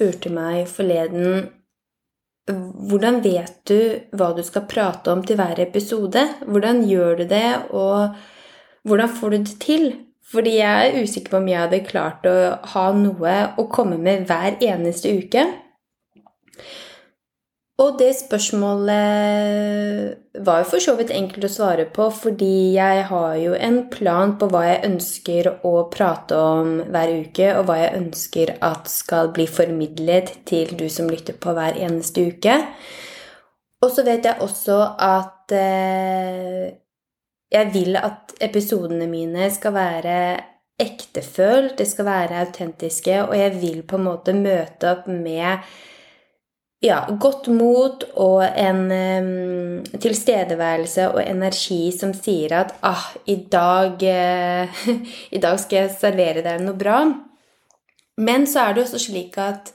Spurte meg forleden hvordan vet du hva du skal prate om til hver episode? Hvordan gjør du det, og hvordan får du det til? Fordi jeg er usikker på om jeg hadde klart å ha noe å komme med hver eneste uke. Og det spørsmålet var jo for så vidt enkelt å svare på, fordi jeg har jo en plan på hva jeg ønsker å prate om hver uke, og hva jeg ønsker at skal bli formidlet til du som lytter på hver eneste uke. Og så vet jeg også at eh, jeg vil at episodene mine skal være ektefølt, det skal være autentiske, og jeg vil på en måte møte opp med ja, godt mot og en um, tilstedeværelse og energi som sier at ah, i dag, uh, i dag skal jeg servere deg noe bra. Men så er det også slik at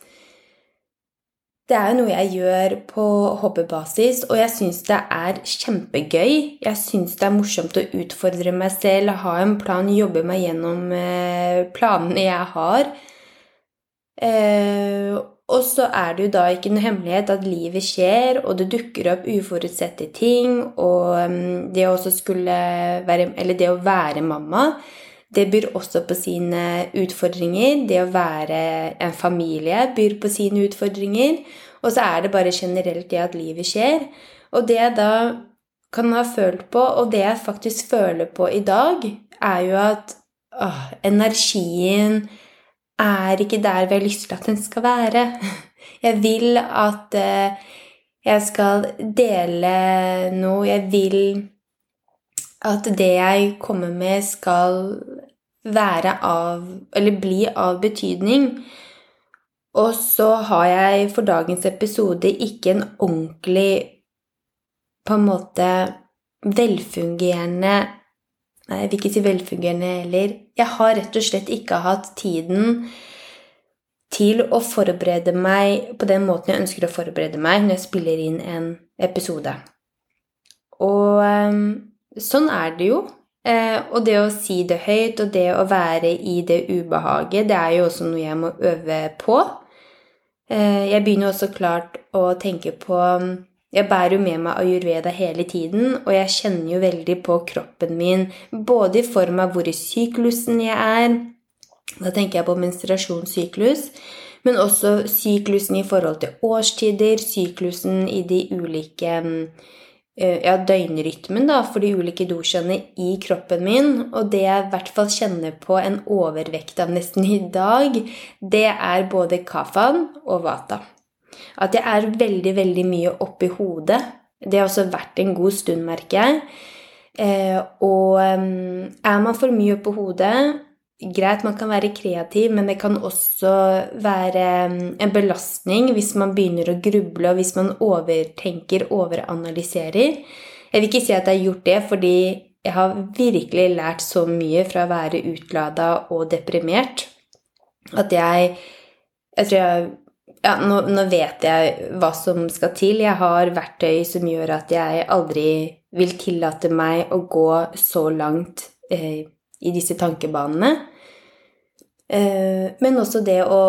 det er noe jeg gjør på hobbybasis, og jeg syns det er kjempegøy. Jeg syns det er morsomt å utfordre meg selv, ha en plan, jobbe meg gjennom uh, planene jeg har. Uh, og så er det jo da ikke noe hemmelighet at livet skjer, og det dukker opp uforutsette ting. Og um, det å være det å være mamma, det byr også på sine utfordringer. Det å være en familie byr på sine utfordringer. Og så er det bare generelt det at livet skjer. Og det jeg da kan ha følt på, og det jeg faktisk føler på i dag, er jo at åh, energien er ikke der vi har lyst til at den skal være. Jeg vil at eh, jeg skal dele noe. Jeg vil at det jeg kommer med, skal være av Eller bli av betydning. Og så har jeg for dagens episode ikke en ordentlig på en måte velfungerende Nei, jeg vil ikke si velfungerende heller. Jeg har rett og slett ikke hatt tiden til å forberede meg på den måten jeg ønsker å forberede meg når jeg spiller inn en episode. Og um, sånn er det jo. Eh, og det å si det høyt og det å være i det ubehaget, det er jo også noe jeg må øve på. Eh, jeg begynner også klart å tenke på jeg bærer jo med meg ayurveda hele tiden, og jeg kjenner jo veldig på kroppen min, både i form av hvor i syklusen jeg er Da tenker jeg på menstruasjonssyklus. Men også syklusen i forhold til årstider, syklusen i de ulike eh, ja, døgnrytmen da, for de ulike dosjene i kroppen min. Og det jeg i hvert fall kjenner på en overvekt av nesten i dag, det er både kafan og vata. At jeg er veldig, veldig mye oppi hodet. Det har også vært en god stund, merker jeg. Eh, og um, er man for mye oppi hodet Greit, man kan være kreativ, men det kan også være um, en belastning hvis man begynner å gruble, og hvis man overtenker, overanalyserer. Jeg vil ikke si at jeg har gjort det, fordi jeg har virkelig lært så mye fra å være utlada og deprimert at jeg Jeg tror jeg ja, nå, nå, vet jeg hva som skal til. Jeg har verktøy som gjør at jeg aldri vil tillate meg å gå så langt eh, i disse tankebanene. Eh, men også det å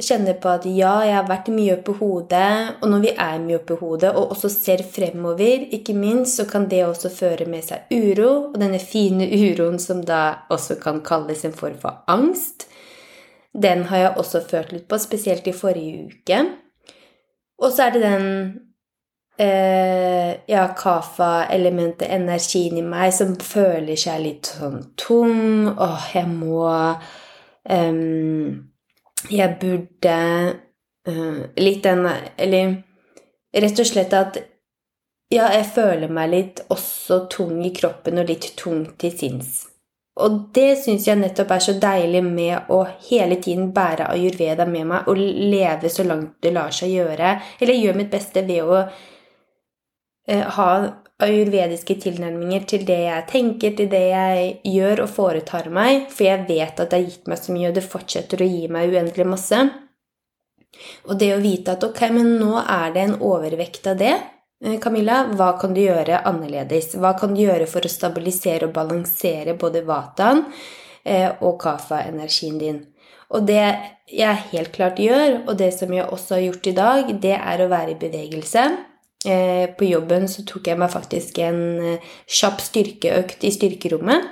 kjenne på at ja, jeg har vært mye oppe hodet, og når vi er mye oppe hodet, og også ser fremover, ikke minst, så kan det også føre med seg uro, og denne fine uroen som da også kan kalles en form for angst. Den har jeg også følt litt på, spesielt i forrige uke. Og så er det den eh, ja, kafa-elementet, energien i meg, som føler seg litt sånn tung. Åh, jeg må um, Jeg burde uh, Litt den Eller rett og slett at ja, jeg føler meg litt også tung i kroppen og litt tung til sinns. Og det syns jeg nettopp er så deilig med å hele tiden bære ayurveda med meg og leve så langt det lar seg gjøre. Eller gjøre mitt beste ved å eh, ha ayurvediske tilnærminger til det jeg tenker, til det jeg gjør og foretar meg. For jeg vet at det har gitt meg så mye, og det fortsetter å gi meg uendelig masse. Og det å vite at ok, men nå er det en overvekt av det, Camilla, hva kan du gjøre annerledes? Hva kan du gjøre for å stabilisere og balansere både vataen eh, og kafa-energien din? Og det jeg helt klart gjør, og det som jeg også har gjort i dag, det er å være i bevegelse. Eh, på jobben så tok jeg meg faktisk en eh, kjapp styrkeøkt i styrkerommet.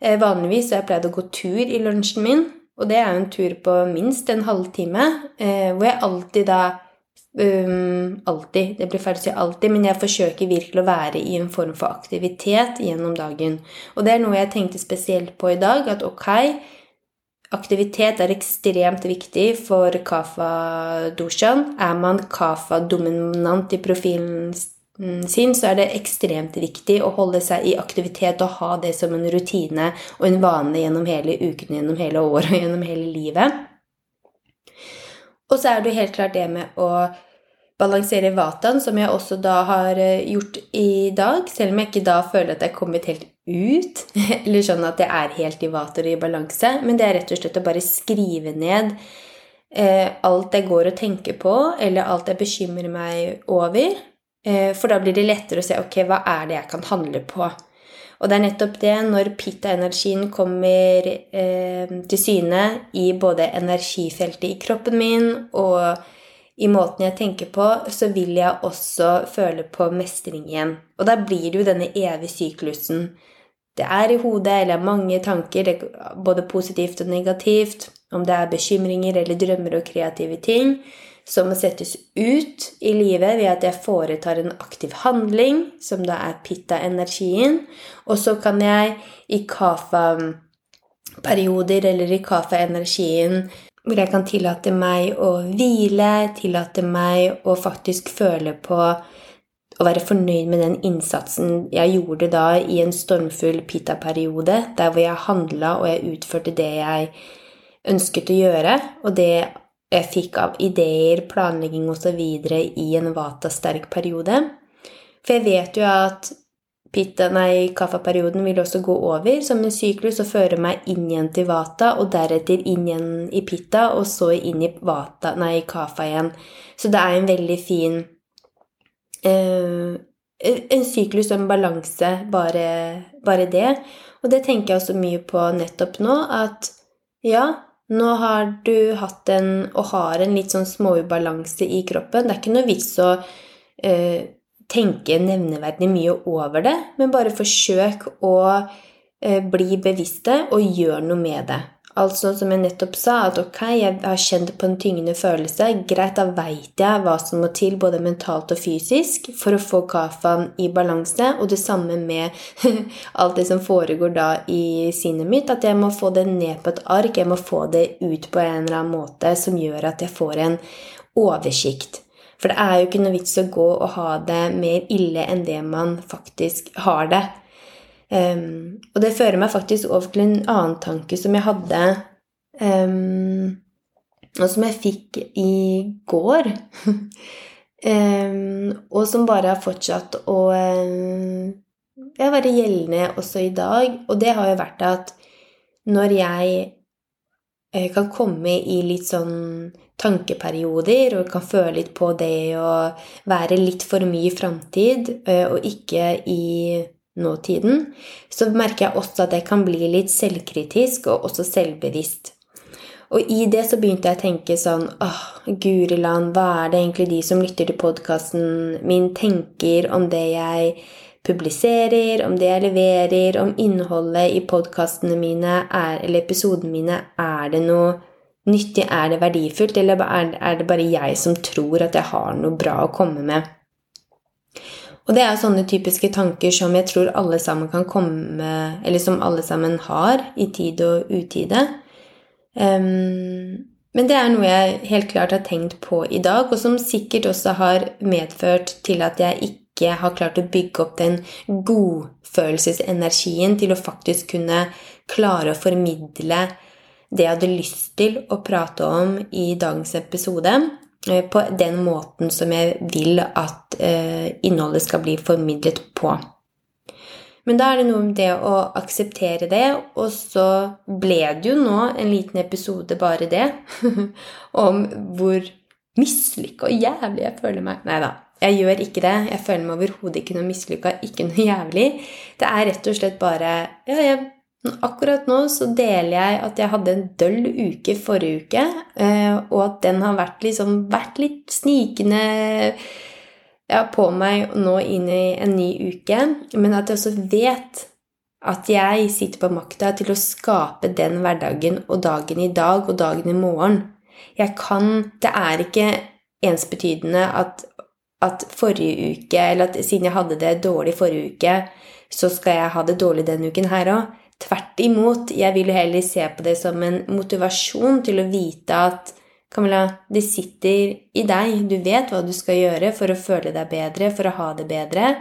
Eh, vanligvis har jeg pleid å gå tur i lunsjen min, og det er jo en tur på minst en halvtime, hvor jeg alltid da Um, alltid. Det blir feil å si alltid, men jeg forsøker virkelig å være i en form for aktivitet gjennom dagen. Og det er noe jeg tenkte spesielt på i dag, at ok, aktivitet er ekstremt viktig for kafa-doshan. Er man kafa-dominant i profilen sin, så er det ekstremt viktig å holde seg i aktivitet og ha det som en rutine og en vane gjennom hele uken, gjennom hele året og gjennom hele livet. Og så er det helt klart det med å balansere vataen, som jeg også da har eh, gjort i dag, selv om jeg ikke da føler at jeg er kommet helt ut, eller sånn at jeg er helt i vater og i balanse, men det er rett og slett å bare skrive ned eh, alt jeg går og tenker på, eller alt jeg bekymrer meg over, eh, for da blir det lettere å se ok, hva er det jeg kan handle på. Og det er nettopp det, når pitta-energien kommer eh, til syne i både energifeltet i kroppen min og i måten jeg tenker på, så vil jeg også føle på mestring igjen. Og da blir det jo denne evige syklusen. Det er i hodet eller mange tanker, både positivt og negativt, om det er bekymringer eller drømmer og kreative ting, som settes ut i livet ved at jeg foretar en aktiv handling, som da er pitta-energien. Og så kan jeg i kafa-perioder eller i kafa-energien hvor jeg kan tillate meg å hvile, tillate meg å faktisk føle på å være fornøyd med den innsatsen jeg gjorde da i en stormfull pitta-periode, der hvor jeg handla og jeg utførte det jeg ønsket å gjøre, og det jeg fikk av ideer, planlegging osv. i en vata-sterk periode. For jeg vet jo at Pitta, nei, kaffaperioden vil også gå over som en syklus og føre meg inn igjen til vata, og deretter inn igjen i pitta, og så inn i vata, nei, kaffa igjen. Så det er en veldig fin eh, En syklus og en balanse, bare, bare det. Og det tenker jeg også mye på nettopp nå, at ja, nå har du hatt en, og har en litt sånn småubalanse i kroppen. Det er ikke noe vits å eh, tenke nevneverdig mye over det, men bare forsøk å eh, bli bevisste og gjør noe med det. Altså som jeg nettopp sa, at ok, jeg har kjent på en tyngende følelse. Greit, da veit jeg hva som må til, både mentalt og fysisk, for å få kafaen i balanse. Og det samme med alt det som foregår da i sinnet mitt. At jeg må få det ned på et ark. Jeg må få det ut på en eller annen måte som gjør at jeg får en oversikt. For det er jo ikke noe vits å gå og ha det mer ille enn det man faktisk har det. Um, og det fører meg faktisk over til en annen tanke som jeg hadde um, Og som jeg fikk i går. um, og som bare har fortsatt å ja, være gjeldende også i dag. Og det har jo vært at når jeg eh, kan komme i litt sånn tankeperioder og kan føle litt på det å være litt for mye i framtid eh, og ikke i nåtiden, så merker jeg også at jeg kan bli litt selvkritisk og også selvbevisst. Og i det så begynte jeg å tenke sånn åh, Guriland, hva er det egentlig de som lytter til podkasten min, tenker om det jeg publiserer, om det jeg leverer, om innholdet i podkastene mine er, eller episodene mine, er det noe nyttig? Er det verdifullt, eller er det bare jeg som tror at jeg har noe bra å komme med? Og det er sånne typiske tanker som jeg tror alle sammen kan komme Eller som alle sammen har i tid og utide. Um, men det er noe jeg helt klart har tenkt på i dag, og som sikkert også har medført til at jeg ikke har klart å bygge opp den godfølelsesenergien til å faktisk kunne klare å formidle det jeg hadde lyst til å prate om i dagens episode, på den måten som jeg vil at eh, innholdet skal bli formidlet på. Men da er det noe med det å akseptere det, og så ble det jo nå en liten episode bare det, om hvor mislykka og jævlig jeg føler meg. Nei da, jeg gjør ikke det. Jeg føler meg overhodet ikke noe mislykka, ikke noe jævlig. Det er rett og slett bare Ja, jeg Akkurat nå så deler jeg at jeg hadde en døll uke forrige uke, eh, og at den har vært, liksom, vært litt snikende ja, på meg nå inn i en ny uke. Men at jeg også vet at jeg sitter på makta til å skape den hverdagen og dagen i dag og dagen i morgen. Jeg kan Det er ikke ensbetydende at, at forrige uke, eller at siden jeg hadde det dårlig forrige uke, så skal jeg ha det dårlig denne uken her òg. Tvert imot. Jeg vil heller se på det som en motivasjon til å vite at Camilla, det sitter i deg. Du vet hva du skal gjøre for å føle deg bedre, for å ha det bedre.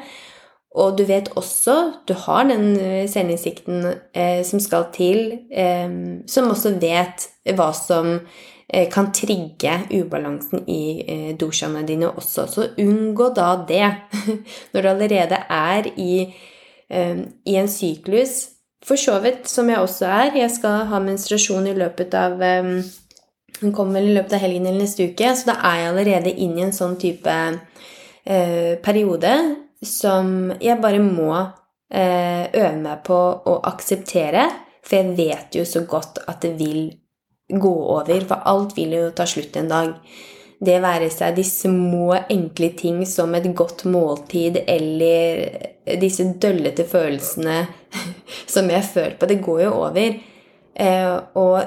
Og du vet også Du har den eh, selvinnsikten eh, som skal til, eh, som også vet hva som eh, kan trigge ubalansen i eh, doshaene dine også. Så unngå da det når du allerede er i, eh, i en syklus for så vidt, som jeg også er. Jeg skal ha menstruasjon i løpet av um, kommer vel i løpet av helgen eller neste uke, så da er jeg allerede inne i en sånn type uh, periode som jeg bare må uh, øve meg på å akseptere. For jeg vet jo så godt at det vil gå over, for alt vil jo ta slutt en dag det være seg de små, enkle ting som et godt måltid eller disse døllete følelsene som jeg føler på. Det går jo over. Eh, og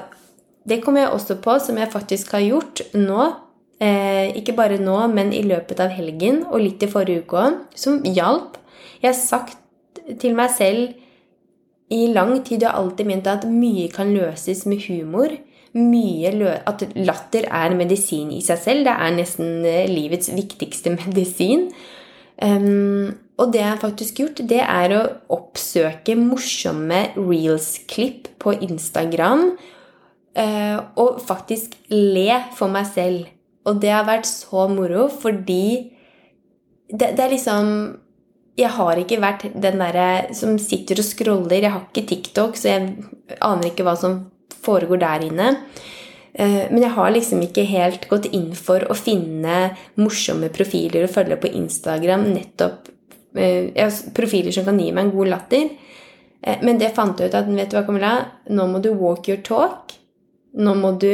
det kommer jeg også på, som jeg faktisk har gjort nå. Eh, ikke bare nå, men i løpet av helgen og litt i forrige uke òg, som hjalp. Jeg har sagt til meg selv i lang tid og alltid ment at mye kan løses med humor mye At latter er medisin i seg selv. Det er nesten eh, livets viktigste medisin. Um, og det jeg har faktisk gjort, det er å oppsøke morsomme reels-klipp på Instagram. Uh, og faktisk le for meg selv. Og det har vært så moro fordi det, det er liksom jeg har ikke vært den derre som sitter og scroller. Jeg har ikke TikTok, så jeg aner ikke hva som foregår der inne. Eh, men jeg har liksom ikke helt gått inn for å finne morsomme profiler å følge på Instagram. Nettopp eh, profiler som kan gi meg en god latter. Eh, men det fant jeg ut at vet du hva, Camilla, nå må du walk your talk. Nå må du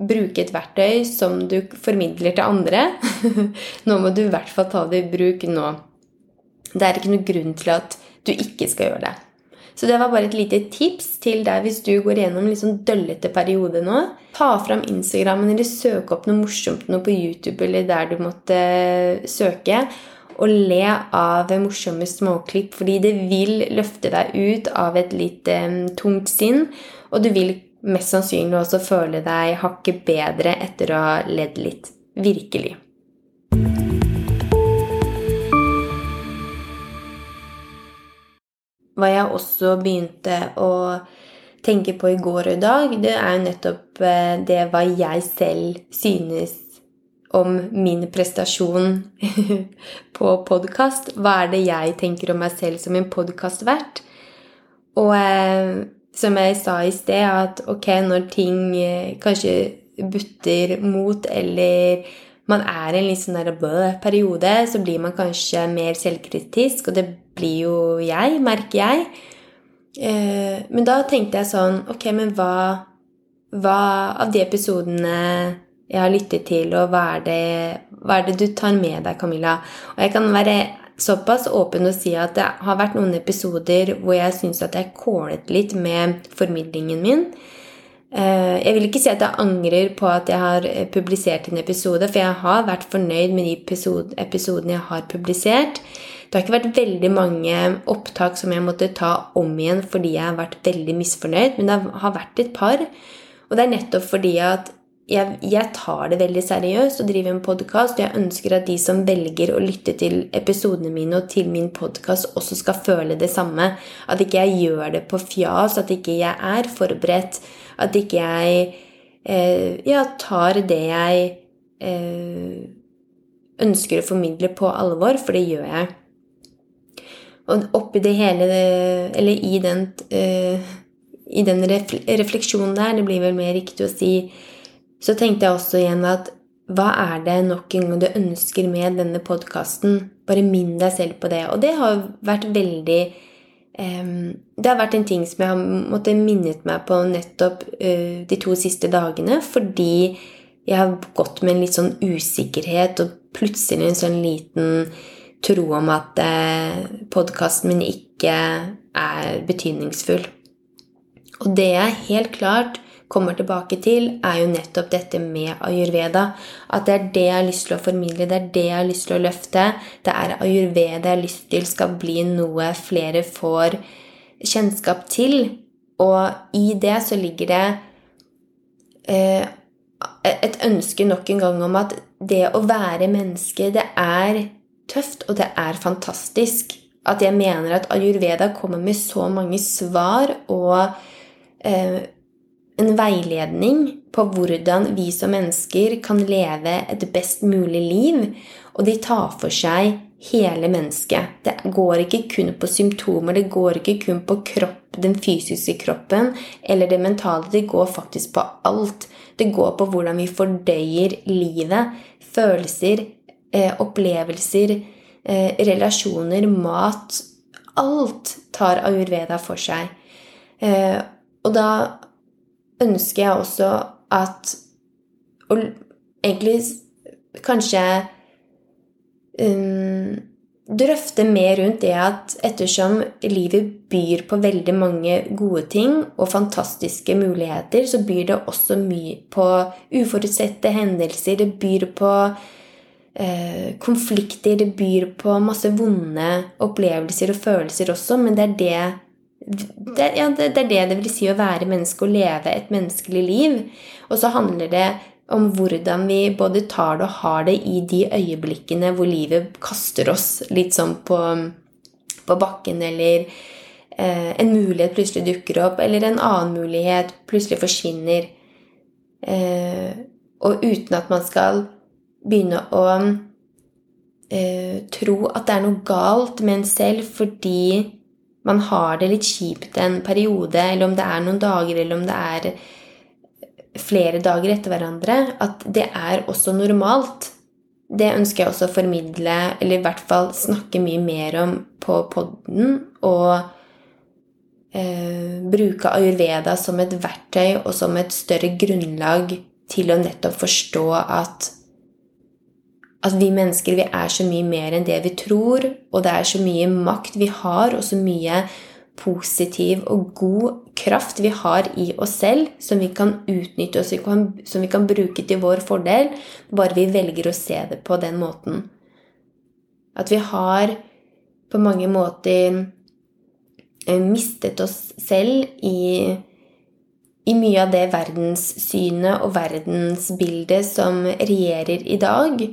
bruke et verktøy som du formidler til andre. nå må du i hvert fall ta det i bruk nå. Det er ikke noe grunn til at du ikke skal gjøre det. Så det var bare et lite tips til deg hvis du går gjennom en litt sånn døllete periode nå. Ta fram Instagrammen eller søk opp noe morsomt noe på YouTube eller der du måtte søke. Og le av morsomme småklipp, fordi det vil løfte deg ut av et litt um, tungt sinn. Og du vil mest sannsynlig også føle deg hakket bedre etter å ha ledd litt. Virkelig. Hva jeg også begynte å tenke på i går og i dag, det er jo nettopp eh, det hva jeg selv synes om min prestasjon på podkast. Hva er det jeg tenker om meg selv som en podkastvert? Og eh, som jeg sa i sted, at ok, når ting eh, kanskje butter mot, eller man er i en litt sånn periode, så blir man kanskje mer selvkritisk, og det blir jo jeg, merker jeg. Eh, men da tenkte jeg sånn Ok, men hva, hva av de episodene jeg har lyttet til, og hva er, det, hva er det du tar med deg, Camilla? Og jeg kan være såpass åpen og si at det har vært noen episoder hvor jeg syns at jeg kålet litt med formidlingen min. Eh, jeg vil ikke si at jeg angrer på at jeg har publisert en episode, for jeg har vært fornøyd med de episodene jeg har publisert. Det har ikke vært veldig mange opptak som jeg måtte ta om igjen fordi jeg har vært veldig misfornøyd, men det har vært et par. Og det er nettopp fordi at jeg, jeg tar det veldig seriøst og driver en podkast, og jeg ønsker at de som velger å lytte til episodene mine og til min podkast, også skal føle det samme. At ikke jeg gjør det på fjas, at ikke jeg er forberedt. At ikke jeg eh, ja, tar det jeg eh, ønsker å formidle på alvor, for det gjør jeg. Og oppi det hele Eller i den, eh, i den refleksjonen der, det blir vel mer riktig å si, så tenkte jeg også igjen at hva er det nok en gang du ønsker med denne podkasten? Bare minn deg selv på det. Og det har vært veldig det har vært en ting som jeg har måttet minnet meg på nettopp uh, de to siste dagene, fordi jeg har gått med en litt sånn usikkerhet og plutselig en sånn liten tro om at uh, podkasten min ikke er betydningsfull. Og det er helt klart kommer tilbake til, er jo nettopp dette med ayurveda. At det er det jeg har lyst til å formidle, det er det jeg har lyst til å løfte. Det er ayurveda jeg har lyst til skal bli noe flere får kjennskap til. Og i det så ligger det eh, et ønske nok en gang om at det å være menneske, det er tøft, og det er fantastisk. At jeg mener at ayurveda kommer med så mange svar og eh, en veiledning på hvordan vi som mennesker kan leve et best mulig liv, og de tar for seg hele mennesket. Det går ikke kun på symptomer, det går ikke kun på kropp, den fysiske kroppen eller det mentale. Det går faktisk på alt. Det går på hvordan vi fordøyer livet, følelser, eh, opplevelser, eh, relasjoner, mat Alt tar ayurveda for seg. Eh, og da ønsker jeg også at Og egentlig kanskje um, drøfte mer rundt det at ettersom livet byr på veldig mange gode ting og fantastiske muligheter, så byr det også mye på uforutsette hendelser. Det byr på eh, konflikter, det byr på masse vonde opplevelser og følelser også, men det er det det, ja, det, det, er det det vil si å være menneske og leve et menneskelig liv. Og så handler det om hvordan vi både tar det og har det i de øyeblikkene hvor livet kaster oss litt sånn på, på bakken, eller eh, en mulighet plutselig dukker opp, eller en annen mulighet plutselig forsvinner. Eh, og uten at man skal begynne å eh, tro at det er noe galt med en selv fordi man har det litt kjipt en periode, eller om det er noen dager, eller om det er flere dager etter hverandre, at det er også normalt. Det ønsker jeg også å formidle, eller i hvert fall snakke mye mer om på podden. Og eh, bruke ayurveda som et verktøy og som et større grunnlag til å nettopp forstå at at vi mennesker vi er så mye mer enn det vi tror, og det er så mye makt vi har, og så mye positiv og god kraft vi har i oss selv, som vi kan utnytte og som vi kan bruke til vår fordel, bare vi velger å se det på den måten. At vi har på mange måter eh, mistet oss selv i, i mye av det verdenssynet og verdensbildet som regjerer i dag.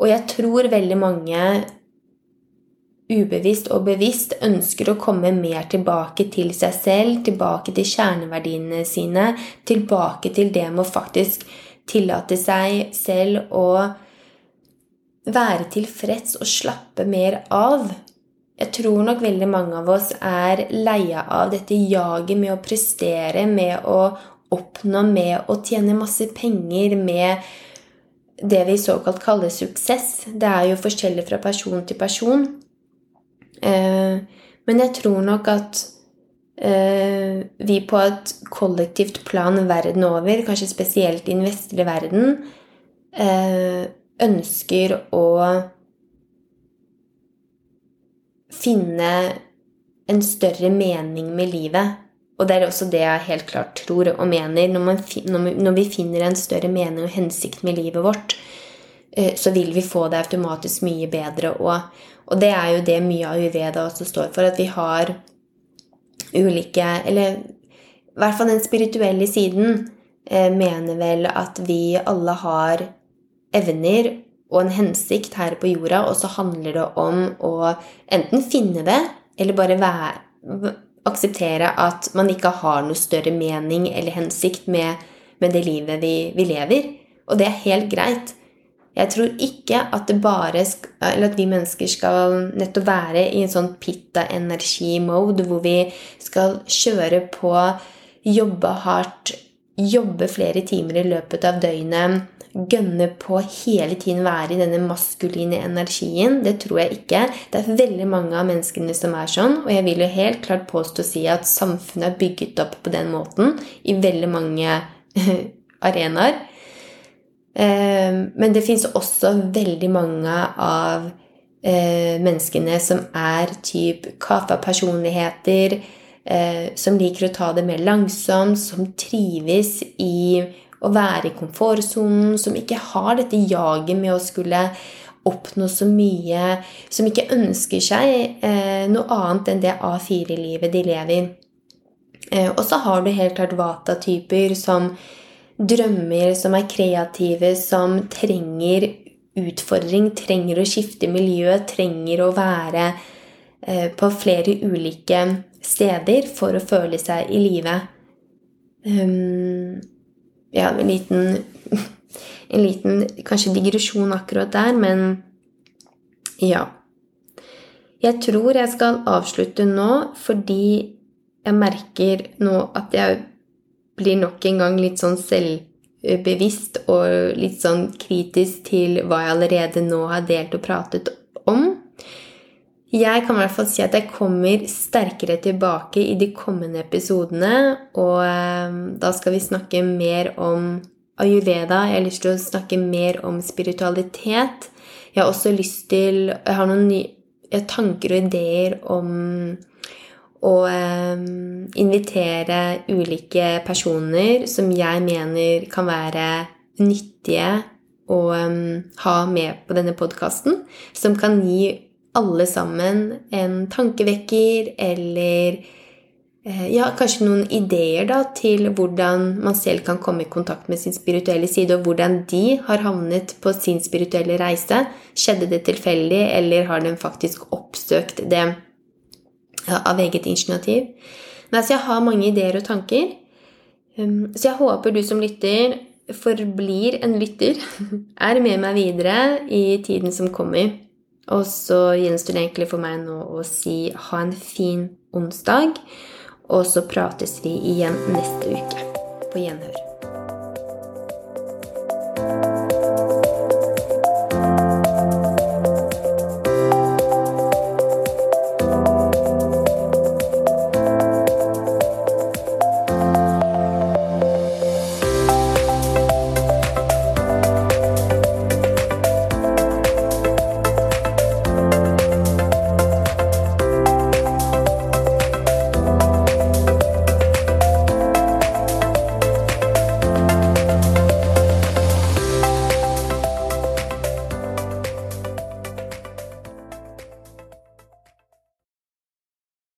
Og jeg tror veldig mange ubevisst og bevisst ønsker å komme mer tilbake til seg selv, tilbake til kjerneverdiene sine, tilbake til det med å faktisk tillate seg selv å være tilfreds og slappe mer av. Jeg tror nok veldig mange av oss er leie av dette jaget med å prestere, med å oppnå, med å tjene masse penger, med det vi såkalt kaller suksess. Det er jo forskjellig fra person til person. Eh, men jeg tror nok at eh, vi på et kollektivt plan verden over, kanskje spesielt i den vestlige verden, eh, ønsker å finne en større mening med livet. Og det er også det jeg helt klart tror og mener. Når, man, når vi finner en større mening og hensikt med livet vårt, eh, så vil vi få det automatisk mye bedre òg. Og det er jo det mye av Uveda også står for, at vi har ulike Eller i hvert fall den spirituelle siden eh, mener vel at vi alle har evner og en hensikt her på jorda, og så handler det om å enten finne det, eller bare være akseptere at man ikke har noe større mening eller hensikt med, med det livet vi, vi, lever. Og det er helt greit. Jeg tror ikke at eller at vi mennesker skal nettopp være i en sånn pitta-energi-mode hvor vi skal kjøre på, jobbe hardt, jobbe flere timer i løpet av døgnet, gønne på hele tiden være i denne maskuline energien. Det tror jeg ikke. Det er veldig mange av menneskene som er sånn, og jeg vil jo helt klart påstå å si at samfunnet er bygget opp på den måten i veldig mange arenaer. Eh, men det fins også veldig mange av eh, menneskene som er typ kaffa-personligheter, eh, som liker å ta det mer langsomt, som trives i å være i komfortsonen, som ikke har dette jaget med å skulle oppnå så mye, som ikke ønsker seg eh, noe annet enn det A4-livet de lever i. Eh, og så har du helt klart vata-typer som drømmer, som er kreative, som trenger utfordring, trenger å skifte miljø, trenger å være eh, på flere ulike steder for å føle seg i live. Um, ja, en liten, en liten kanskje digresjon akkurat der, men ja. Jeg tror jeg skal avslutte nå fordi jeg merker nå at jeg blir nok en gang litt sånn selvbevisst og litt sånn kritisk til hva jeg allerede nå har delt og pratet. Jeg kan i hvert fall si at jeg kommer sterkere tilbake i de kommende episodene. Og ehm, da skal vi snakke mer om ayurveda. Jeg har lyst til å snakke mer om spiritualitet. Jeg har også lyst til Jeg har noen nye tanker og ideer om å um, invitere ulike personer som jeg mener kan være nyttige å um, ha med på denne podkasten. Som kan gi alle sammen en tankevekker eller eh, ja, kanskje noen ideer da, til hvordan man selv kan komme i kontakt med sin spirituelle side, og hvordan de har havnet på sin spirituelle reise. Skjedde det tilfeldig, eller har de faktisk oppsøkt det ja, av eget initiativ? Nei, så jeg har mange ideer og tanker. Um, så jeg håper du som lytter forblir en lytter, er med meg videre i tiden som kommer. Og så gjenstår det egentlig for meg nå å si ha en fin onsdag. Og så prates vi igjen neste uke. På gjenhør.